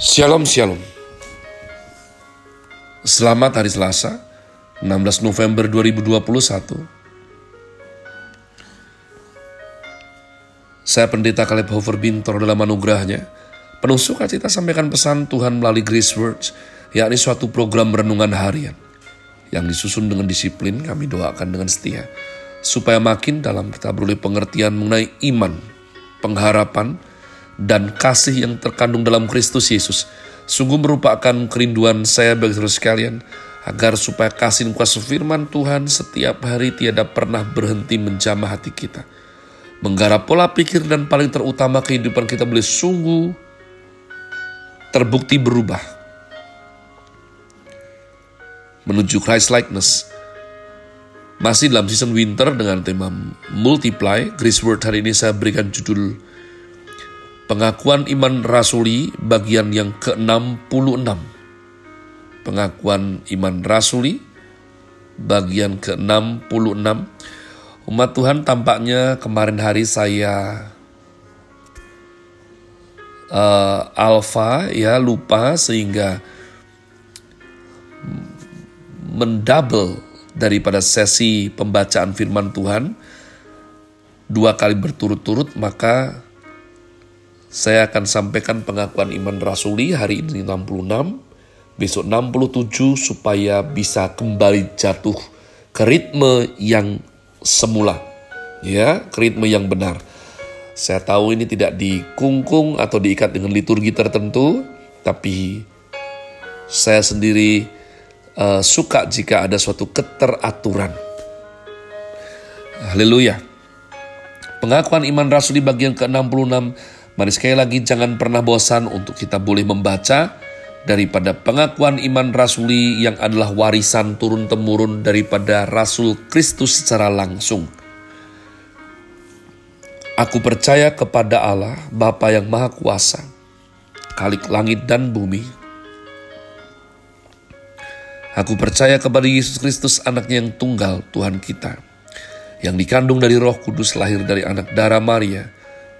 Shalom Shalom. Selamat hari Selasa 16 November 2021 Saya pendeta Caleb Hofer Bintor dalam anugerahnya. Penuh sukacita sampaikan pesan Tuhan melalui Grace Words yakni suatu program renungan harian. Yang disusun dengan disiplin kami doakan dengan setia. Supaya makin dalam kita beroleh pengertian mengenai iman, pengharapan, dan kasih yang terkandung dalam Kristus Yesus sungguh merupakan kerinduan saya bagi saudara sekalian agar supaya kasih dan kuasa firman Tuhan setiap hari tiada pernah berhenti menjamah hati kita. Menggarap pola pikir dan paling terutama kehidupan kita boleh sungguh terbukti berubah. Menuju Christ likeness. Masih dalam season winter dengan tema multiply, Grace Word hari ini saya berikan judul Pengakuan Iman Rasuli bagian yang ke-66. Pengakuan Iman Rasuli bagian ke-66. Umat Tuhan tampaknya kemarin hari saya uh, alfa ya lupa sehingga mendouble daripada sesi pembacaan firman Tuhan dua kali berturut-turut maka saya akan sampaikan pengakuan iman rasuli hari ini 66, besok 67 supaya bisa kembali jatuh ke ritme yang semula. Ya, ke ritme yang benar. Saya tahu ini tidak dikungkung atau diikat dengan liturgi tertentu, tapi saya sendiri uh, suka jika ada suatu keteraturan. Haleluya. Pengakuan iman rasuli bagian ke-66 Mari sekali lagi jangan pernah bosan untuk kita boleh membaca daripada pengakuan iman rasuli yang adalah warisan turun-temurun daripada Rasul Kristus secara langsung. Aku percaya kepada Allah, Bapa yang Maha Kuasa, Kalik langit dan bumi. Aku percaya kepada Yesus Kristus anaknya yang tunggal, Tuhan kita, yang dikandung dari roh kudus lahir dari anak darah Maria,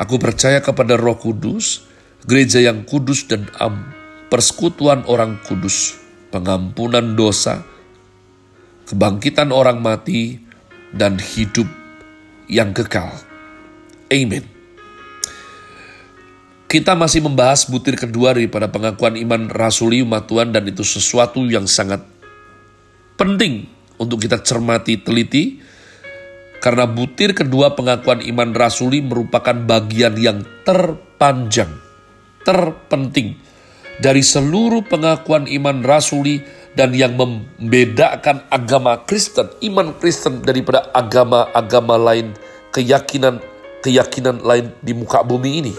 Aku percaya kepada Roh Kudus, gereja yang kudus dan am, persekutuan orang kudus, pengampunan dosa, kebangkitan orang mati, dan hidup yang kekal. Amin. Kita masih membahas butir kedua daripada pengakuan iman rasuli umat Tuhan dan itu sesuatu yang sangat penting untuk kita cermati teliti karena butir kedua pengakuan iman rasuli merupakan bagian yang terpanjang, terpenting dari seluruh pengakuan iman rasuli dan yang membedakan agama Kristen, iman Kristen daripada agama-agama lain, keyakinan-keyakinan lain di muka bumi ini.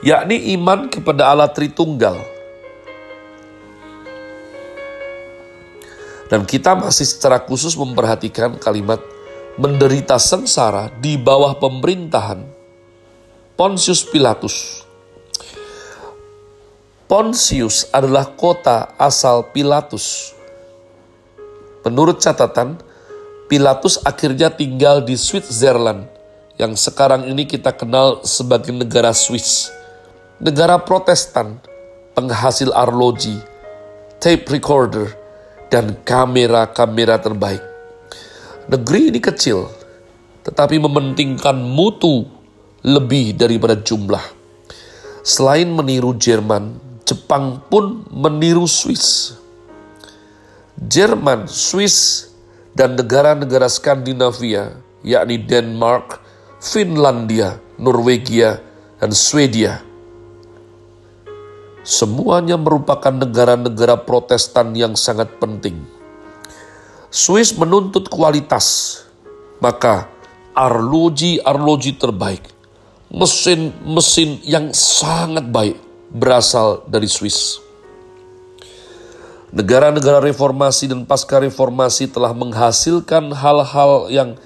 Yakni iman kepada Allah Tritunggal. Dan kita masih secara khusus memperhatikan kalimat menderita sengsara di bawah pemerintahan Pontius Pilatus. Pontius adalah kota asal Pilatus. Menurut catatan, Pilatus akhirnya tinggal di Switzerland yang sekarang ini kita kenal sebagai negara Swiss. Negara protestan, penghasil arloji, tape recorder, dan kamera-kamera terbaik. Negeri ini kecil, tetapi mementingkan mutu lebih daripada jumlah. Selain meniru Jerman, Jepang pun meniru Swiss. Jerman, Swiss, dan negara-negara Skandinavia, yakni Denmark, Finlandia, Norwegia, dan Swedia. Semuanya merupakan negara-negara protestan yang sangat penting Swiss menuntut kualitas, maka arloji-arloji terbaik, mesin-mesin yang sangat baik berasal dari Swiss. Negara-negara reformasi dan pasca reformasi telah menghasilkan hal-hal yang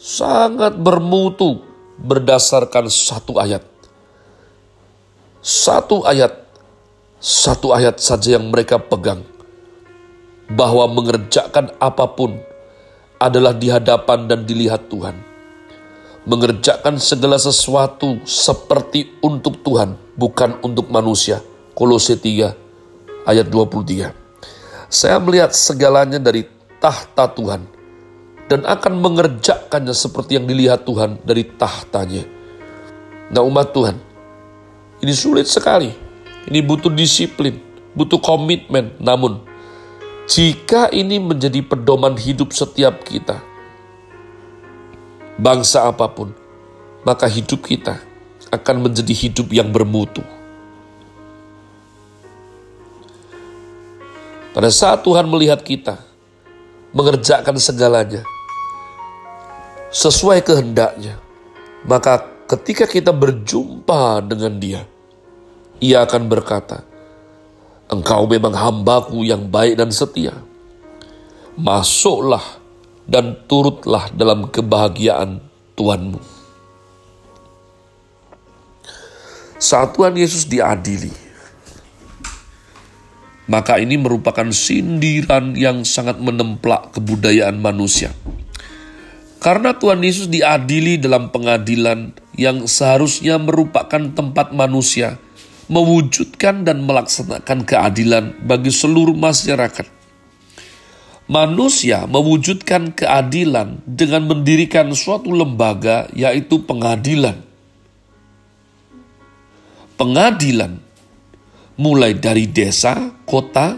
sangat bermutu berdasarkan satu ayat. Satu ayat, satu ayat saja yang mereka pegang. Bahwa mengerjakan apa pun adalah di hadapan dan dilihat Tuhan. Mengerjakan segala sesuatu seperti untuk Tuhan, bukan untuk manusia. Kolose 3 ayat 23. Saya melihat segalanya dari tahta Tuhan dan akan mengerjakannya seperti yang dilihat Tuhan dari tahtanya. Nah umat Tuhan, ini sulit sekali. Ini butuh disiplin, butuh komitmen. Namun, jika ini menjadi pedoman hidup setiap kita, bangsa apa pun, maka hidup kita akan menjadi hidup yang bermutu. Pada saat Tuhan melihat kita mengerjakan segalanya sesuai kehendaknya, maka ketika kita berjumpa dengan Dia, Ia akan berkata, "Engkau memang hambaku yang baik dan setia. Masuklah dan turutlah dalam kebahagiaan Tuhanmu." Saat Tuhan Yesus diadili, maka ini merupakan sindiran yang sangat menemplak kebudayaan manusia. Karena Tuhan Yesus diadili dalam pengadilan yang seharusnya merupakan tempat manusia mewujudkan dan melaksanakan keadilan bagi seluruh masyarakat. Manusia mewujudkan keadilan dengan mendirikan suatu lembaga, yaitu pengadilan. Pengadilan mulai dari desa, kota,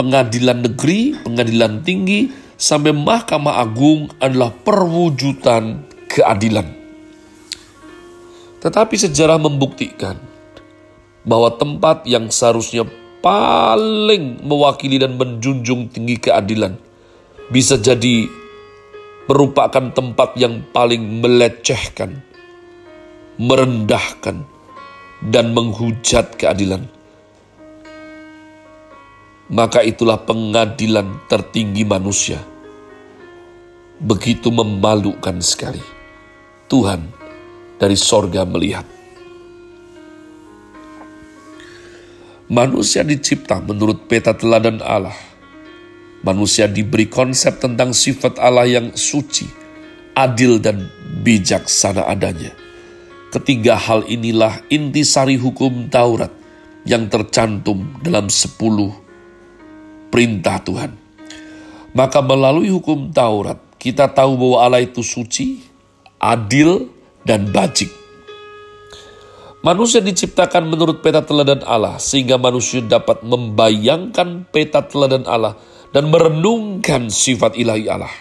pengadilan negeri, pengadilan tinggi, sampai Mahkamah Agung adalah perwujudan keadilan. Tetapi sejarah membuktikan bahwa tempat yang seharusnya paling mewakili dan menjunjung tinggi keadilan bisa jadi merupakan tempat yang paling melecehkan, merendahkan, dan menghujat keadilan maka itulah pengadilan tertinggi manusia. Begitu memalukan sekali. Tuhan dari sorga melihat. Manusia dicipta menurut peta teladan Allah. Manusia diberi konsep tentang sifat Allah yang suci, adil dan bijaksana adanya. Ketiga hal inilah intisari hukum Taurat yang tercantum dalam sepuluh perintah Tuhan. Maka melalui hukum Taurat, kita tahu bahwa Allah itu suci, adil, dan bajik. Manusia diciptakan menurut peta teladan Allah, sehingga manusia dapat membayangkan peta teladan Allah dan merenungkan sifat ilahi Allah.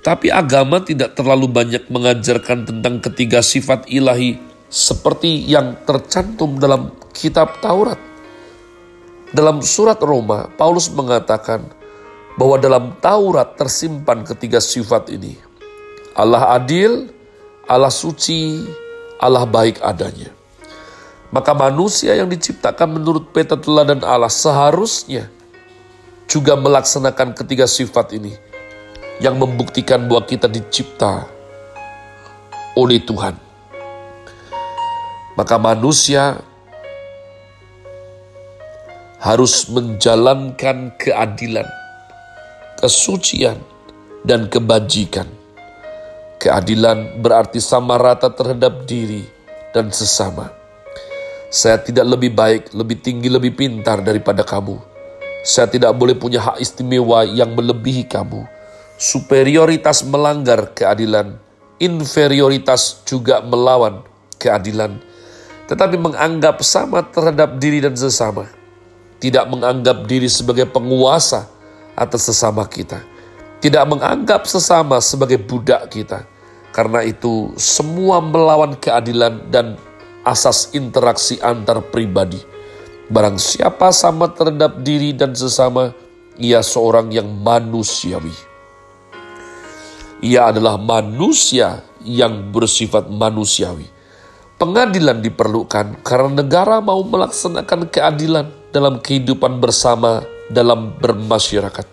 Tapi agama tidak terlalu banyak mengajarkan tentang ketiga sifat ilahi seperti yang tercantum dalam kitab Taurat. Dalam surat Roma, Paulus mengatakan bahwa dalam Taurat tersimpan ketiga sifat ini. Allah adil, Allah suci, Allah baik adanya. Maka manusia yang diciptakan menurut peta teladan Allah seharusnya juga melaksanakan ketiga sifat ini yang membuktikan bahwa kita dicipta oleh Tuhan maka manusia harus menjalankan keadilan, kesucian, dan kebajikan. Keadilan berarti sama rata terhadap diri dan sesama. Saya tidak lebih baik, lebih tinggi, lebih pintar daripada kamu. Saya tidak boleh punya hak istimewa yang melebihi kamu. Superioritas melanggar keadilan, inferioritas juga melawan keadilan tetapi menganggap sama terhadap diri dan sesama. Tidak menganggap diri sebagai penguasa atas sesama kita. Tidak menganggap sesama sebagai budak kita. Karena itu semua melawan keadilan dan asas interaksi antar pribadi. Barang siapa sama terhadap diri dan sesama, ia seorang yang manusiawi. Ia adalah manusia yang bersifat manusiawi. Pengadilan diperlukan karena negara mau melaksanakan keadilan dalam kehidupan bersama dalam bermasyarakat.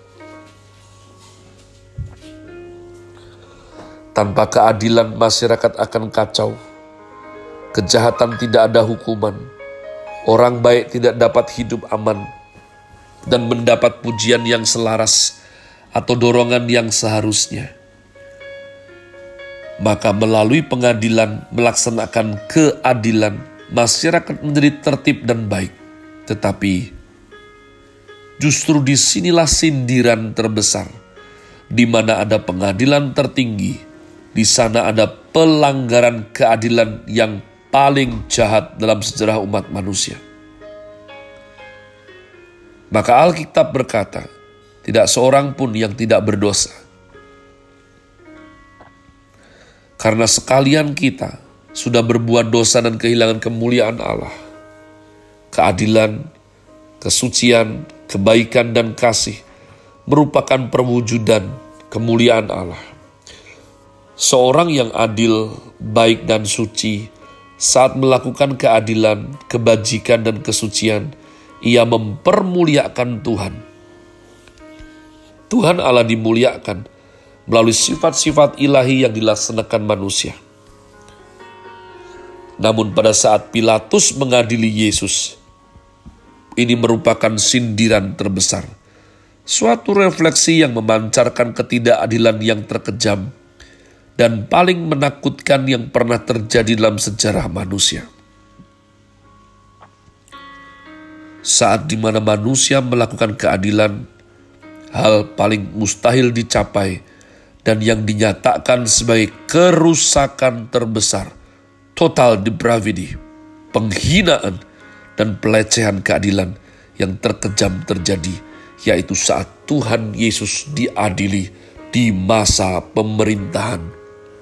Tanpa keadilan, masyarakat akan kacau. Kejahatan tidak ada hukuman. Orang baik tidak dapat hidup aman dan mendapat pujian yang selaras atau dorongan yang seharusnya maka melalui pengadilan melaksanakan keadilan, masyarakat menjadi tertib dan baik. Tetapi justru di sinilah sindiran terbesar, di mana ada pengadilan tertinggi, di sana ada pelanggaran keadilan yang paling jahat dalam sejarah umat manusia. Maka Alkitab berkata, tidak seorang pun yang tidak berdosa Karena sekalian kita sudah berbuat dosa dan kehilangan kemuliaan Allah. Keadilan, kesucian, kebaikan, dan kasih merupakan perwujudan kemuliaan Allah. Seorang yang adil, baik, dan suci saat melakukan keadilan, kebajikan, dan kesucian, ia mempermuliakan Tuhan. Tuhan Allah dimuliakan melalui sifat-sifat ilahi yang dilaksanakan manusia. Namun pada saat Pilatus mengadili Yesus, ini merupakan sindiran terbesar. Suatu refleksi yang memancarkan ketidakadilan yang terkejam dan paling menakutkan yang pernah terjadi dalam sejarah manusia. Saat di mana manusia melakukan keadilan, hal paling mustahil dicapai dan yang dinyatakan sebagai kerusakan terbesar, total depravity, penghinaan, dan pelecehan keadilan yang terkejam terjadi, yaitu saat Tuhan Yesus diadili di masa pemerintahan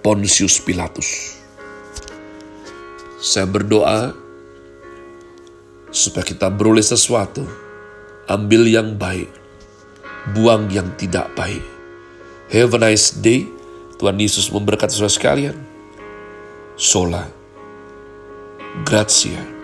Pontius Pilatus. Saya berdoa supaya kita beroleh sesuatu, ambil yang baik, buang yang tidak baik Have a nice day. Tuhan Yesus memberkati saudara sekalian. Sola. Grazie.